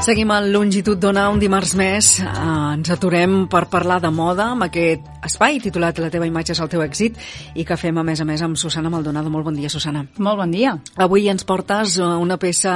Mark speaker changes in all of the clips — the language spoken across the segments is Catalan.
Speaker 1: Seguim en Longitud d'Ona un dimarts més. Eh, ens aturem per parlar de moda amb aquest espai titulat La teva imatge és el teu èxit i que fem a més a més amb Susana Maldonado. Molt bon dia, Susana.
Speaker 2: Molt bon dia.
Speaker 1: Avui ens portes eh, una peça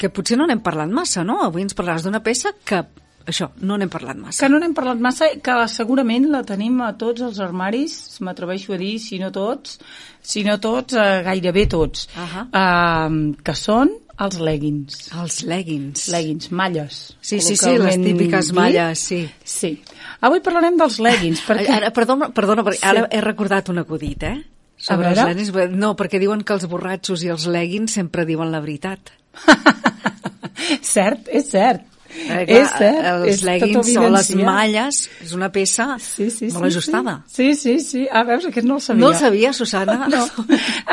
Speaker 1: que potser no n'hem parlat massa, no? Avui ens parlaràs d'una peça que això, no n'hem parlat massa.
Speaker 2: Que no n'hem parlat massa, que segurament la tenim a tots els armaris, m'atreveixo a dir, si no tots, si no tots, eh, gairebé tots,
Speaker 1: Uh -huh.
Speaker 2: eh, que són els leggings.
Speaker 1: Els leggings.
Speaker 2: Leggings, malles.
Speaker 1: Sí, sí, sí, les típiques
Speaker 2: dit.
Speaker 1: malles, sí.
Speaker 2: Sí. Avui parlarem dels leggings, perquè...
Speaker 1: Ara, perdona, perdona perquè
Speaker 2: Sí.
Speaker 1: ara he recordat un acudit, eh? Sobre els leggings. No, perquè diuen que els borratxos i els leggings sempre diuen la veritat.
Speaker 2: cert, és cert.
Speaker 1: Eh, clar,
Speaker 2: és cert.
Speaker 1: Els
Speaker 2: és tot
Speaker 1: leggings o les malles és una peça
Speaker 2: Sí, sí,
Speaker 1: molt
Speaker 2: sí,
Speaker 1: ajustada.
Speaker 2: Sí, sí, sí. Ah, veus, aquest no el sabia.
Speaker 1: No el sabia, Susana?
Speaker 2: No,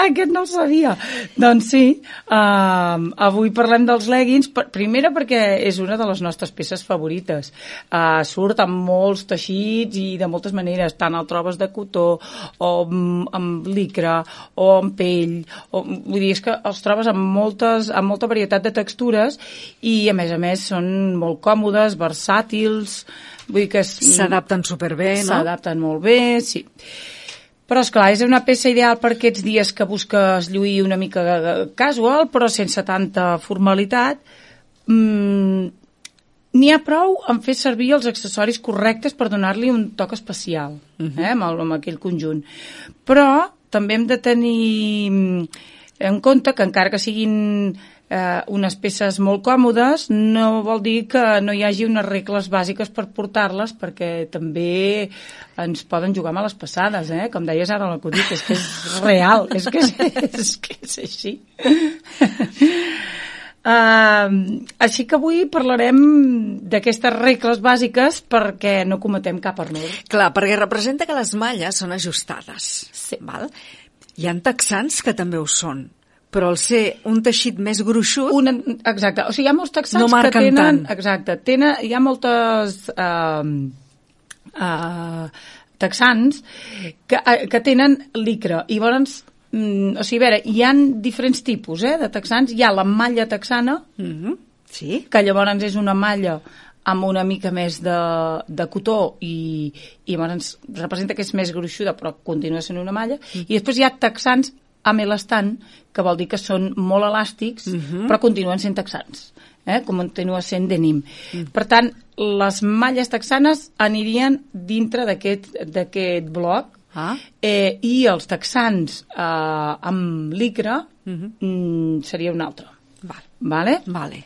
Speaker 2: aquest no el sabia. Doncs sí, uh, avui parlem dels leggings, primera perquè és una de les nostres peces favorites. Uh, surt amb molts teixits i de moltes maneres, tant el trobes de cotó, o amb, amb licra, o amb pell, o, vull dir, és que els trobes amb, moltes, amb molta varietat de textures i, a més a més, són molt còmodes, versàtils, vull que...
Speaker 1: S'adapten superbé, no?
Speaker 2: S'adapten molt bé, sí. Però, és clar és una peça ideal per aquests dies que busques lluir una mica casual, però sense tanta formalitat. Mm, N'hi ha prou en fer servir els accessoris correctes per donar-li un toc especial, eh, amb, el, amb aquell conjunt. Però també hem de tenir mm, en compte que encara que siguin eh, unes peces molt còmodes, no vol dir que no hi hagi unes regles bàsiques per portar-les, perquè també ens poden jugar males passades, eh? Com deies ara l'acudit, és que és real, és que és, és, que és així. Uh, així que avui parlarem d'aquestes regles bàsiques perquè no cometem cap error.
Speaker 1: Clar, perquè representa que les malles són ajustades.
Speaker 2: Sí.
Speaker 1: Val? Hi ha texans que també ho són, però al ser un teixit més gruixut,
Speaker 2: Una, exacte, o sigui, hi ha molts texans
Speaker 1: No
Speaker 2: que tenen...
Speaker 1: tant.
Speaker 2: Exacte, tenen, hi ha moltes... Uh, uh, texans que, uh, que tenen licra i llavors mm, o sigui, a veure, hi han diferents tipus eh, de texans, hi ha la malla texana
Speaker 1: mm -hmm. sí,
Speaker 2: que llavors és una malla amb una mica més de, de cotó i, i llavors representa que és més gruixuda però continua sent una malla
Speaker 1: Mm.
Speaker 2: i després hi ha texans amb elastant que vol dir que són molt elàstics
Speaker 1: Mhm.
Speaker 2: però continuen sent texans eh? com continua sent denim
Speaker 1: Mm.
Speaker 2: per tant, les malles texanes anirien dintre d'aquest bloc
Speaker 1: Ah.
Speaker 2: eh, i els texans eh, amb licra
Speaker 1: Mhm.
Speaker 2: mm, seria un altre
Speaker 1: val,
Speaker 2: vale?
Speaker 1: vale.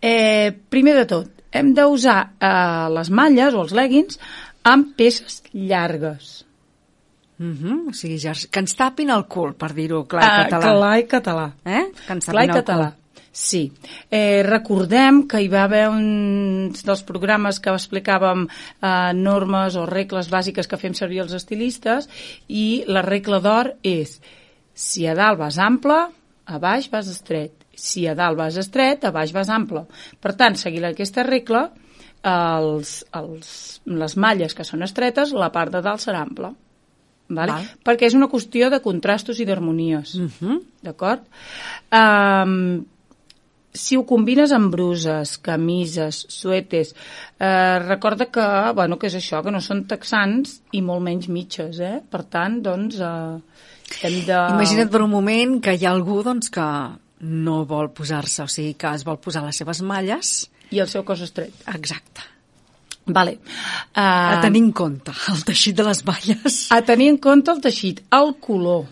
Speaker 2: Eh, primer de tot, hem d'usar eh, les malles o els leggings amb peces llargues.
Speaker 1: Mm -hmm. O sigui, ja, que ens tapin el cul, per dir-ho clar,
Speaker 2: Ah,
Speaker 1: en català.
Speaker 2: Clar i català.
Speaker 1: Eh? Que ens
Speaker 2: Clar i
Speaker 1: tapin
Speaker 2: català.
Speaker 1: cul.
Speaker 2: Sí. Eh, recordem que hi va haver uns dels programes que explicàvem eh, normes o regles bàsiques que fem servir els estilistes i la regla d'or és si a dalt vas ample, a baix vas estret. Si a dalt vas estret, a baix vas ample. Per tant, seguint aquesta regla, els, els, les malles que són estretes, la part de dalt serà ampla. Vale?
Speaker 1: Val.
Speaker 2: Perquè és una qüestió de contrastos i d'harmonies.
Speaker 1: Mm -hmm.
Speaker 2: D'acord? Um, si ho combines amb bruses, camises, suetes, eh, recorda que, bueno, que és això, que no són texans i molt menys mitges, eh? Per tant, doncs, eh, hem de...
Speaker 1: Imagina't per un moment que hi ha algú doncs, que no vol posar-se, o sigui, que es vol posar les seves malles.
Speaker 2: I el seu cos estret.
Speaker 1: Exacte.
Speaker 2: Vale. Uh,
Speaker 1: A tenir en compte el teixit de les malles.
Speaker 2: a tenir en compte el teixit, el color.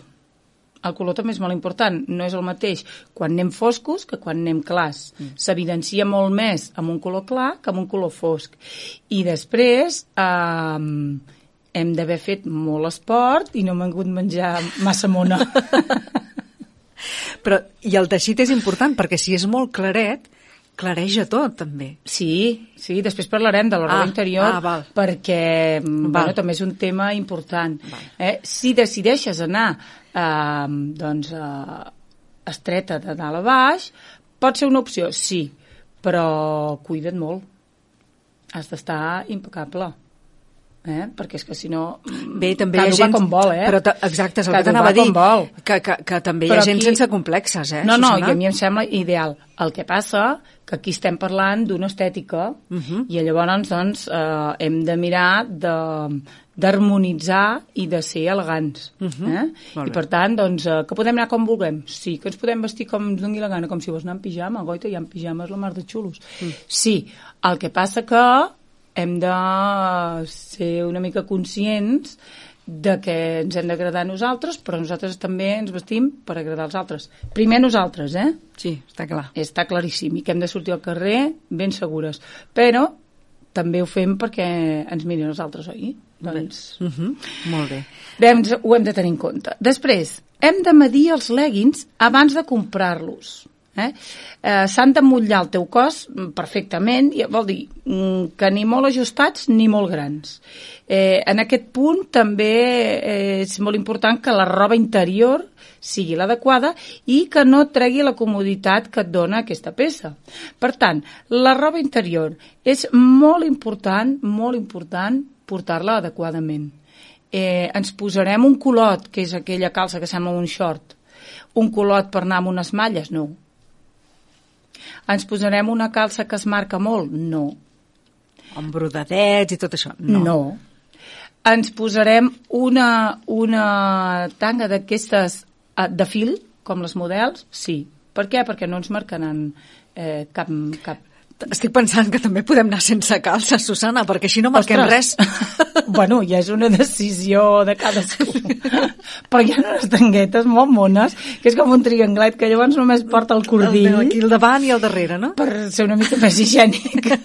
Speaker 2: El color també és molt important, no és el mateix quan anem foscos que quan anem clars. Mm. S'evidencia molt més amb un color clar que amb un color fosc. I després eh, hem d'haver fet molt esport i no hem hagut menjar massa mona.
Speaker 1: Però, I el teixit és important, perquè si és molt claret, clareja tot, també.
Speaker 2: Sí, sí, després parlarem de roba
Speaker 1: Ah,
Speaker 2: interior
Speaker 1: ah, val.
Speaker 2: perquè mm,
Speaker 1: Val.
Speaker 2: bueno, també és un tema important.
Speaker 1: Val.
Speaker 2: Eh? Si decideixes anar eh, doncs, eh, estreta de dalt a baix, pot ser una opció, sí, però cuida't molt. Has d'estar impecable. Eh? perquè és que si no
Speaker 1: Bé, també hi ha gent...
Speaker 2: com vol, eh?
Speaker 1: Però exacte, és el que t'anava a dir. Que, que, que també hi
Speaker 2: Però
Speaker 1: ha gent
Speaker 2: aquí-
Speaker 1: sense complexes, eh,
Speaker 2: No, no,
Speaker 1: Susana?
Speaker 2: i a mi em sembla ideal. El que passa que aquí estem parlant d'una estètica
Speaker 1: Uh -huh.
Speaker 2: i llavors doncs, eh, hem de mirar de d'harmonitzar i de ser elegants.
Speaker 1: Mhm.
Speaker 2: eh?
Speaker 1: Molt
Speaker 2: I per tant, doncs, eh, que podem anar com vulguem. Sí, que ens podem vestir com ens doni la gana, com si vols anar en pijama. Goita, hi ha pijames la mar de xulos. Mm. Sí, el que passa que hem de ser una mica conscients de que ens hem d'agradar a nosaltres, però nosaltres també ens vestim per agradar als altres. Primer nosaltres, eh?
Speaker 1: Sí, està clar.
Speaker 2: Està claríssim, i que hem de sortir al carrer ben segures. Però també ho fem perquè ens miren els altres, oi? Doncs
Speaker 1: Uh -huh. Molt bé.
Speaker 2: doncs ho hem de tenir en compte. Després, hem de medir els leggings abans de comprar-los. Eh? Eh, S'han d'emmotllar el teu cos mm, perfectament, i vol dir mm, que ni molt ajustats ni molt grans. Eh, en aquest punt també eh, és molt important que la roba interior sigui l'adequada i que no tregui la comoditat que et dona aquesta peça. Per tant, la roba interior és molt important, molt important portar-la adequadament. Eh, ens posarem un colot, que és aquella calça que sembla un short, un colot per anar amb unes malles? No. Ens posarem una calça que es marca molt? No.
Speaker 1: Amb brodadets i tot això. No.
Speaker 2: No. Ens posarem una, una tanga d'aquestes eh, de fil, com les models? Sí. Per què? Perquè no ens marcaran eh, cap, cap
Speaker 1: Estic pensant que també podem anar sense calces, Susana, perquè així no marquem
Speaker 2: Ostres.
Speaker 1: res.
Speaker 2: bueno, ja és una decisió de cadascú. Però hi ha unes tanguetes molt mones, que és com un trianglet, que llavors només porta el
Speaker 1: El
Speaker 2: cordill
Speaker 1: meu aquí al davant i al darrere, no?
Speaker 2: per ser una mica més higiènic.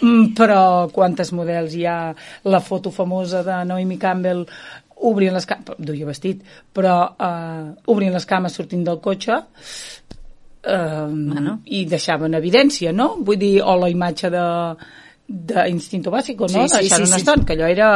Speaker 2: Mm, Però quantes models hi ha? La foto famosa de Naomi Campbell obrint les cames, duia vestit, però uh, obrint les cames sortint del cotxe uh,
Speaker 1: Bueno.
Speaker 2: i deixava en evidència, no? Vull dir, o la imatge de d'Instinto Básico, no?
Speaker 1: Sí, sí,
Speaker 2: Deixar
Speaker 1: sí, sí.
Speaker 2: estont, que allò era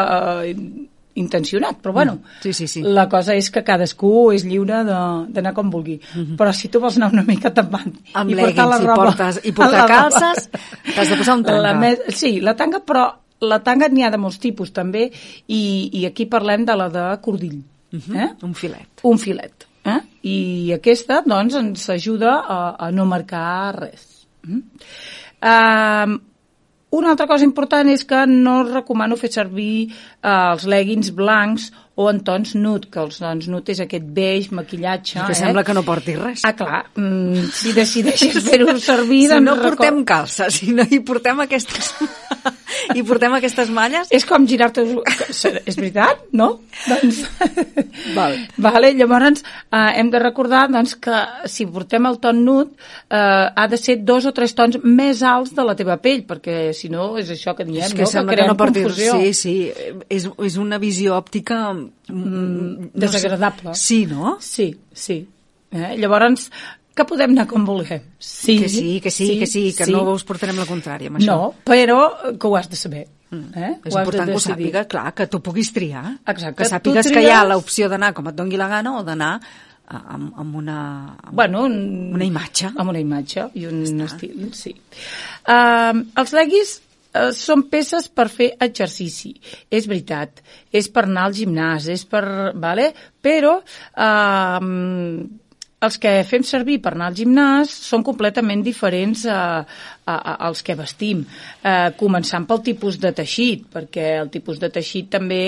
Speaker 2: uh, intencionat, però bueno,
Speaker 1: Sí, sí, sí.
Speaker 2: la cosa és que cadascú és lliure de- d'anar com vulgui. Però si tu vols anar una mica tapant
Speaker 1: Mhm. Amb
Speaker 2: i portar la
Speaker 1: leggings i
Speaker 2: roba...
Speaker 1: portes- i portar
Speaker 2: roba-
Speaker 1: calces, t'has de posar un tanga.
Speaker 2: La me... Sí, la tanga, però la tanga n'hi ha de molts tipus també i, i aquí parlem de la de cordill.
Speaker 1: Mhm.
Speaker 2: eh?
Speaker 1: Un filet.
Speaker 2: Un filet. Eh? I aquesta, doncs, ens ajuda a, a no marcar res. Mm? Um, una altra cosa important és que no recomano fer servir uh, els leggings blancs o en tons nude, que els tons nude és aquest beix, maquillatge...
Speaker 1: que
Speaker 2: eh?
Speaker 1: sembla que no portis res.
Speaker 2: Ah, clar, mm, si decideixes fer-ho servir...
Speaker 1: Si
Speaker 2: doncs
Speaker 1: no
Speaker 2: reco-
Speaker 1: portem calces, si no hi portem aquestes... i portem aquestes malles...
Speaker 2: És com girar-te... És veritat, no? Doncs...
Speaker 1: Val.
Speaker 2: Vale, llavors eh, hem de recordar doncs, que si portem el ton nut eh, ha de ser dos o tres tons més alts de la teva pell, perquè si no és això que diem,
Speaker 1: és que
Speaker 2: no?
Speaker 1: sembla que
Speaker 2: creem
Speaker 1: no portis...
Speaker 2: confusió.
Speaker 1: Sí, sí, és, és una visió òptica... Mm,
Speaker 2: desagradable.
Speaker 1: Sí, no?
Speaker 2: Sí, sí. Eh? Llavors, que podem anar com vulguem. Sí,
Speaker 1: Que sí, que sí, que sí, que no us portarem la contrària amb això.
Speaker 2: No, però que ho has de saber. Eh?
Speaker 1: És
Speaker 2: Ho has de
Speaker 1: important que ho sàpiga, clar, que tu puguis triar.
Speaker 2: Exacte.
Speaker 1: Que sàpigues que
Speaker 2: tries-
Speaker 1: hi ha l'opció d'anar com et dongui la gana o d'anar a- amb, amb una... Amb,
Speaker 2: Bueno, un,
Speaker 1: Una imatge.
Speaker 2: Amb una imatge i un estil, sí. Um, els leggings uh, són peces per fer exercici. És veritat, és per anar al gimnàs, és per... Vale? Però um, els que fem servir per anar al gimnàs són completament diferents a, a, a, als que vestim. Eh, començant pel tipus de teixit, perquè el tipus de teixit també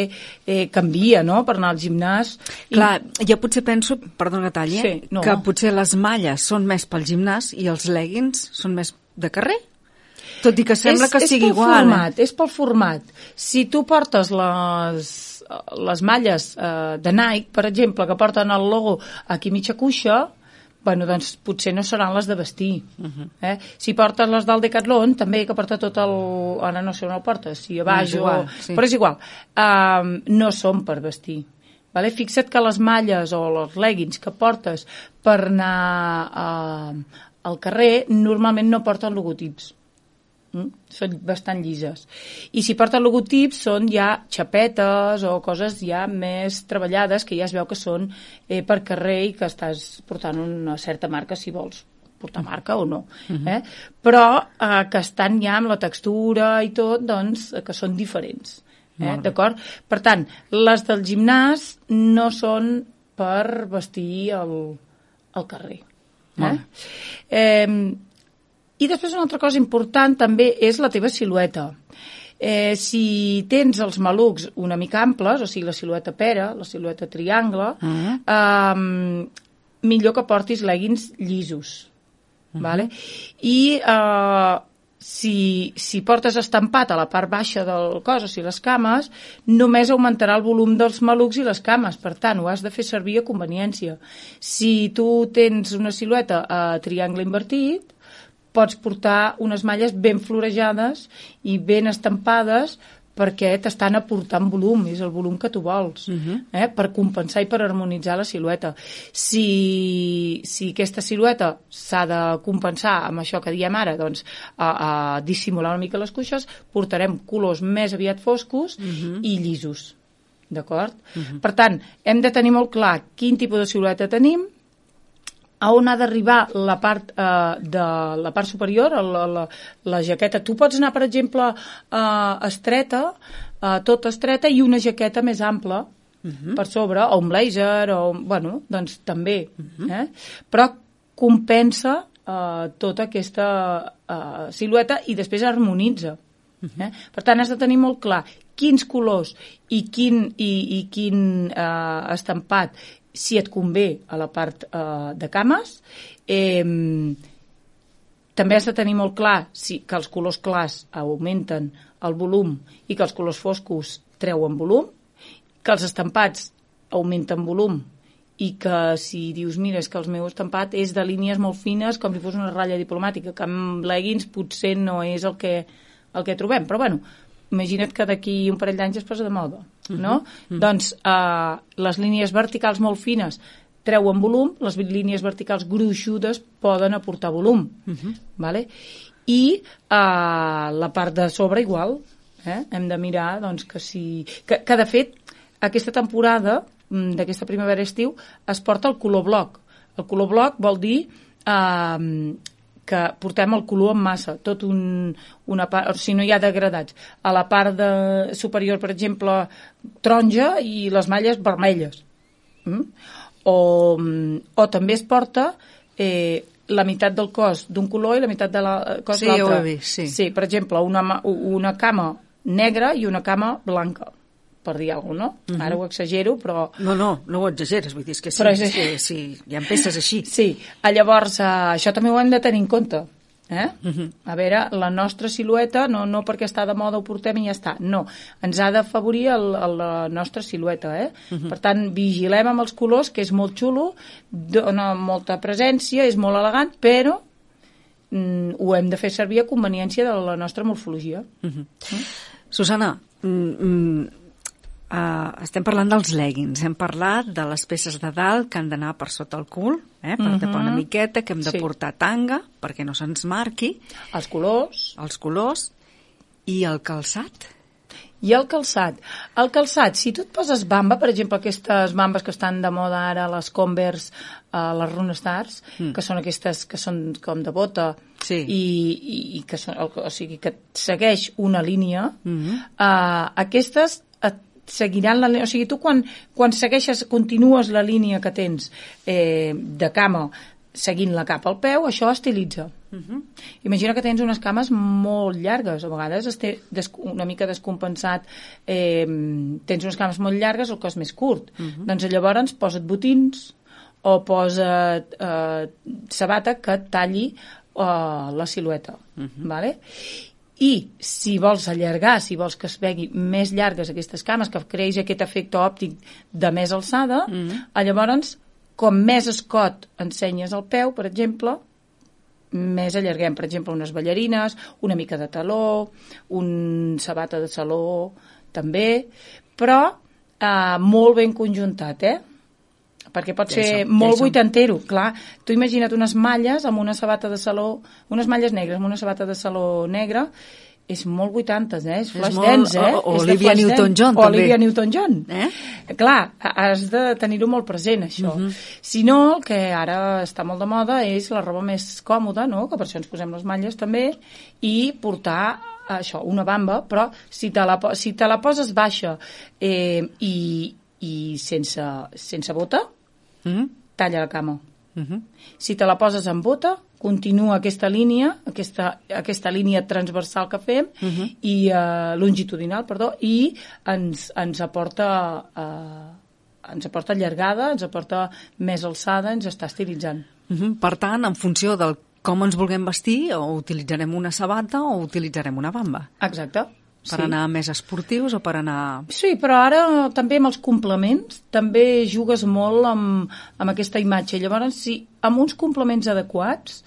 Speaker 2: eh, canvia, no?, per anar al gimnàs. I-
Speaker 1: Clar, jo potser penso, perdona que talli,
Speaker 2: Sí, no.
Speaker 1: que potser les malles són més pel gimnàs i els leggings són més de carrer. Tot i que sembla
Speaker 2: és,
Speaker 1: que
Speaker 2: és
Speaker 1: sigui
Speaker 2: pel
Speaker 1: igual. eh?
Speaker 2: Format, és pel format. Si tu portes les, les malles eh, de Nike, per exemple, que porten el logo aquí mitja cuixa, bueno, doncs potser no seran les de vestir. Uh
Speaker 1: Mhm.
Speaker 2: -huh. eh? Si portes les del Decathlon, també, que porta tot el... Ara no sé on el portes, si a baix
Speaker 1: és igual,
Speaker 2: o...
Speaker 1: sí.
Speaker 2: Però és igual. Um, no són per vestir. Vale? Fixa't que les malles o els leggings que portes per anar uh, al carrer normalment no porten logotips. Mm? Són bastant llises. I si porten logotips són ja xapetes o coses ja més treballades que ja es veu que són eh, per carrer i que estàs portant una certa marca si vols portar marca o no. eh? Però eh, que estan ja amb la textura i tot, doncs, eh, que són diferents. Eh? D'acord? Per tant, les del gimnàs no són per vestir el, el carrer. Eh? Eh, I després una altra cosa important també és la teva silueta. Eh, si tens els malucs una mica amples, o sigui, la silueta pera, la silueta triangle, uh -huh. eh, millor que portis leggings llisos. Uh -huh. vale? I eh, si, si portes estampat a la part baixa del cos, o sigui, les cames, només augmentarà el volum dels malucs i les cames. Per tant, ho has de fer servir a conveniència. Si tu tens una silueta a triangle invertit, pots portar unes malles ben florejades i ben estampades perquè t'estan aportant volum, és el volum que tu vols, uh -huh. eh? per compensar i per harmonitzar la silueta. Si, si aquesta silueta s'ha de compensar amb això que diem ara, doncs a, a dissimular una mica les cuixes, portarem colors més aviat foscos uh -huh. i llisos. D'acord? Uh -huh. Per tant, hem de tenir molt clar quin tipus de silueta tenim, a on ha d'arribar la part eh, de la part superior, la, la, la jaqueta. Tu pots anar, per exemple, eh, estreta, eh, tota estreta, i una jaqueta més ampla uh mhm. -huh. per sobre, o un blazer, o, bueno, doncs també. Uh mhm. -huh. eh? Però compensa eh, tota aquesta eh, silueta i després harmonitza. Uh -huh. eh? Per tant, has de tenir molt clar quins colors i quin, i, i quin eh, estampat si et convé a la part eh, de cames. Eh, també has de tenir molt clar si, que els colors clars augmenten el volum i que els colors foscos treuen volum, que els estampats augmenten volum i que si dius, mira, és que el meu estampat és de línies molt fines, com si fos una ratlla diplomàtica, que amb leggings potser no és el que, el que trobem. Però, bueno, imagina't que d'aquí un parell d'anys es posa de moda. No? Uh -huh. Doncs eh, les línies verticals molt fines treuen volum, les línies verticals gruixudes poden aportar volum, uh mhm. -huh. vale? i eh, la part de sobre igual, eh? hem de mirar doncs, que, si... que, que de fet aquesta temporada mm, d'aquesta primavera-estiu es porta el color bloc. El color bloc vol dir eh, que portem el color en massa, tot un, una part, o sigui, no hi ha degradats. A la part de, superior, per exemple, taronja i les malles vermelles. Mm? O, o també es porta eh, la meitat del cos d'un color i la meitat de la cos
Speaker 1: sí,
Speaker 2: l'altre.
Speaker 1: Sí,
Speaker 2: sí, per exemple, una, una cama negra i una cama blanca per dir alguna cosa, no? Uh -huh. Ara ho exagero, però...
Speaker 1: No, no, no ho exageres, vull dir, és que sí, és... sí, sí, hi ha peces així.
Speaker 2: Sí, llavors uh, això també ho hem de tenir en compte. Eh? Uh -huh. A veure, la nostra silueta, no, no perquè està de moda ho portem i ja està, no, ens ha d'afavorir la nostra silueta, eh? Uh -huh. Per tant, vigilem amb els colors, que és molt xulo, dona molta presència, és molt elegant, però mm, ho hem de fer servir a conveniència de la nostra morfologia. Uh -huh.
Speaker 1: Mm? Susana, mm, mm, Uh, estem parlant dels leggings, hem parlat de les peces de dalt que han d'anar per sota el cul, eh, per uh -huh. tapar una miqueta, que hem de sí. portar tanga perquè no se'ns marqui.
Speaker 2: Els colors.
Speaker 1: Els colors. I el calçat?
Speaker 2: I el calçat. El calçat, si tu et poses bamba, per exemple, aquestes bambes que estan de moda ara, les Converse, uh, les Rune Stars, mm. que són aquestes que són com de bota,
Speaker 1: sí.
Speaker 2: i, i, i que, són, o sigui, que segueix una línia, mm -hmm. uh, aquestes seguiran la línia, o sigui, tu quan, quan segueixes, continues la línia que tens eh, de cama seguint-la cap al peu, això estilitza. Uh -huh. Imagina que tens unes cames molt llargues, a vegades esté una mica descompensat, eh, tens unes cames molt llargues, el cos més curt. Uh -huh. Doncs llavors posa't botins o posa't eh, sabata que talli eh, la silueta. Uh -huh. vale? I si vols allargar, si vols que es vegi més llargues aquestes cames, que creix aquest efecte òptic de més alçada, mm -hmm. llavors, com més escot ensenyes al peu, per exemple, més allarguem, per exemple, unes ballarines, una mica de taló, un sabata de saló, també, però eh, molt ben conjuntat, eh? Perquè pot ser ja molt vuitantero, clar. Tu imagina't unes malles amb una sabata de saló, unes malles negres amb una sabata de saló negra, és molt 80, eh? És flash dance, eh?
Speaker 1: O, o Olivia Newton-John,
Speaker 2: també. O Olivia Newton-John. Eh? Clar, has de tenir-ho molt present, això. Uh mhm. -huh. Si no, el que ara està molt de moda és la roba més còmoda, no?, que per això ens posem les malles també, i portar això, una bamba, però si te la, si te la poses baixa eh, i, i sense, sense bota, mhm. -huh. talla la cama. Mhm. -huh. Si te la poses amb bota, continua aquesta línia, aquesta, aquesta línia transversal que fem, uh mhm. -huh. i uh, longitudinal, perdó, i ens, ens aporta... Uh, ens aporta llargada, ens aporta més alçada, ens està estilitzant.
Speaker 1: Uh -huh. Per tant, en funció del com ens vulguem vestir, o utilitzarem una sabata o utilitzarem una bamba.
Speaker 2: Exacte.
Speaker 1: Per sí. anar més esportius o per anar...
Speaker 2: Sí, però ara també amb els complements també jugues molt amb, amb aquesta imatge. Llavors, si amb uns complements adequats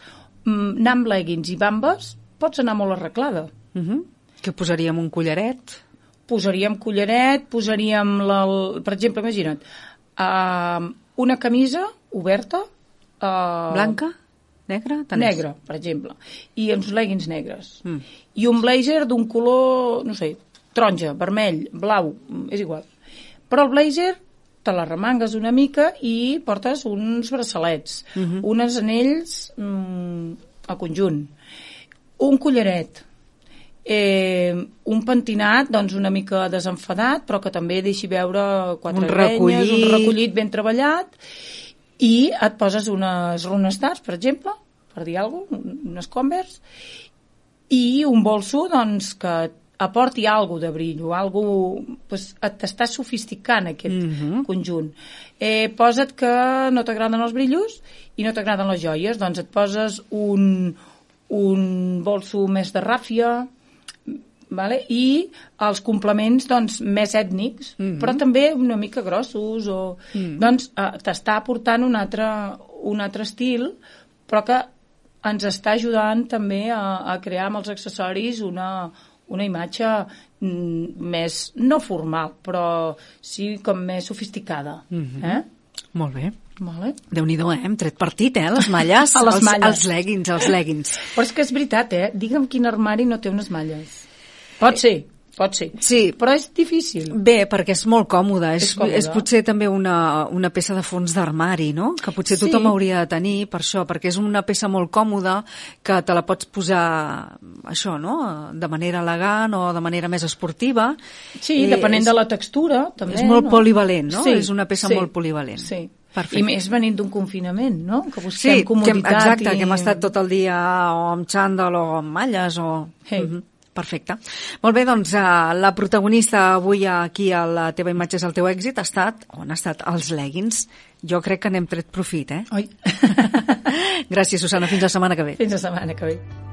Speaker 2: mm, anar amb leggings i bambes pots anar molt arreglada.
Speaker 1: Uh -huh. Que posaríem un collaret?
Speaker 2: Posaríem collaret, posaríem, la, per exemple, imagina't, uh, una camisa oberta...
Speaker 1: Uh, Blanca? Negra?
Speaker 2: Tant Negra, per exemple. I uns leggings negres. Mm. I un blazer d'un color, no sé, taronja, vermell, blau, és igual. Però el blazer te la remangues una mica i portes uns braçalets, mhm. -huh. uns anells mm, a conjunt, un collaret, eh, un pentinat doncs una mica desenfadat però que també deixi veure quatre un recollit. Renyes, un recollit ben treballat i et poses unes runes d'arts, per exemple, per dir alguna cosa, unes Converse, i un bolso doncs, que aporti alguna de brillo, algo, pues, t'estàs sofisticant aquest mm -hmm. conjunt. Eh, posa't que no t'agraden els brillos i no t'agraden les joies, doncs et poses un, un bolso més de ràfia, vale? i els complements doncs, més ètnics, mm -hmm. però també una mica grossos, o, mm -hmm. doncs eh, t'està aportant un altre, un altre estil, però que ens està ajudant també a, a crear amb els accessoris una, una imatge mm, més, no formal, però sí com més sofisticada. Mm -hmm. eh?
Speaker 1: Molt bé.
Speaker 2: Vale.
Speaker 1: Déu-n'hi-do, eh? Hem tret partit, eh? Les malles.
Speaker 2: a les
Speaker 1: els,
Speaker 2: malles.
Speaker 1: Els leggings, els leggings.
Speaker 2: Però és que és veritat, eh? Digue'm quin armari no té unes malles. Pot ser. Pot ser.
Speaker 1: Sí.
Speaker 2: Però és difícil.
Speaker 1: Bé, perquè és molt còmode. És, és, còmode. és potser també una, una peça de fons d'armari, no? Que potser sí. tothom hauria de tenir per això, perquè és una peça molt còmoda que te la pots posar, això, no? De manera elegant o de manera més esportiva.
Speaker 2: Sí, eh, depenent és, de la textura, també.
Speaker 1: És molt
Speaker 2: no?
Speaker 1: polivalent, no? Sí, és una peça sí, molt polivalent.
Speaker 2: Sí. Perfecte. I més venint d'un confinament, no? Que busquem sí, comoditat.
Speaker 1: Que, exacte,
Speaker 2: i...
Speaker 1: que hem estat tot el dia o amb xandall o amb malles o... Hey. Uh -huh. Perfecte. Molt bé, doncs uh, la protagonista avui aquí a la teva imatge és el teu èxit ha estat, on ha estat, els leggings. Jo crec que n'hem tret profit, eh?
Speaker 2: Oi.
Speaker 1: Gràcies, Susana. Fins la setmana que ve.
Speaker 2: Fins la setmana que ve.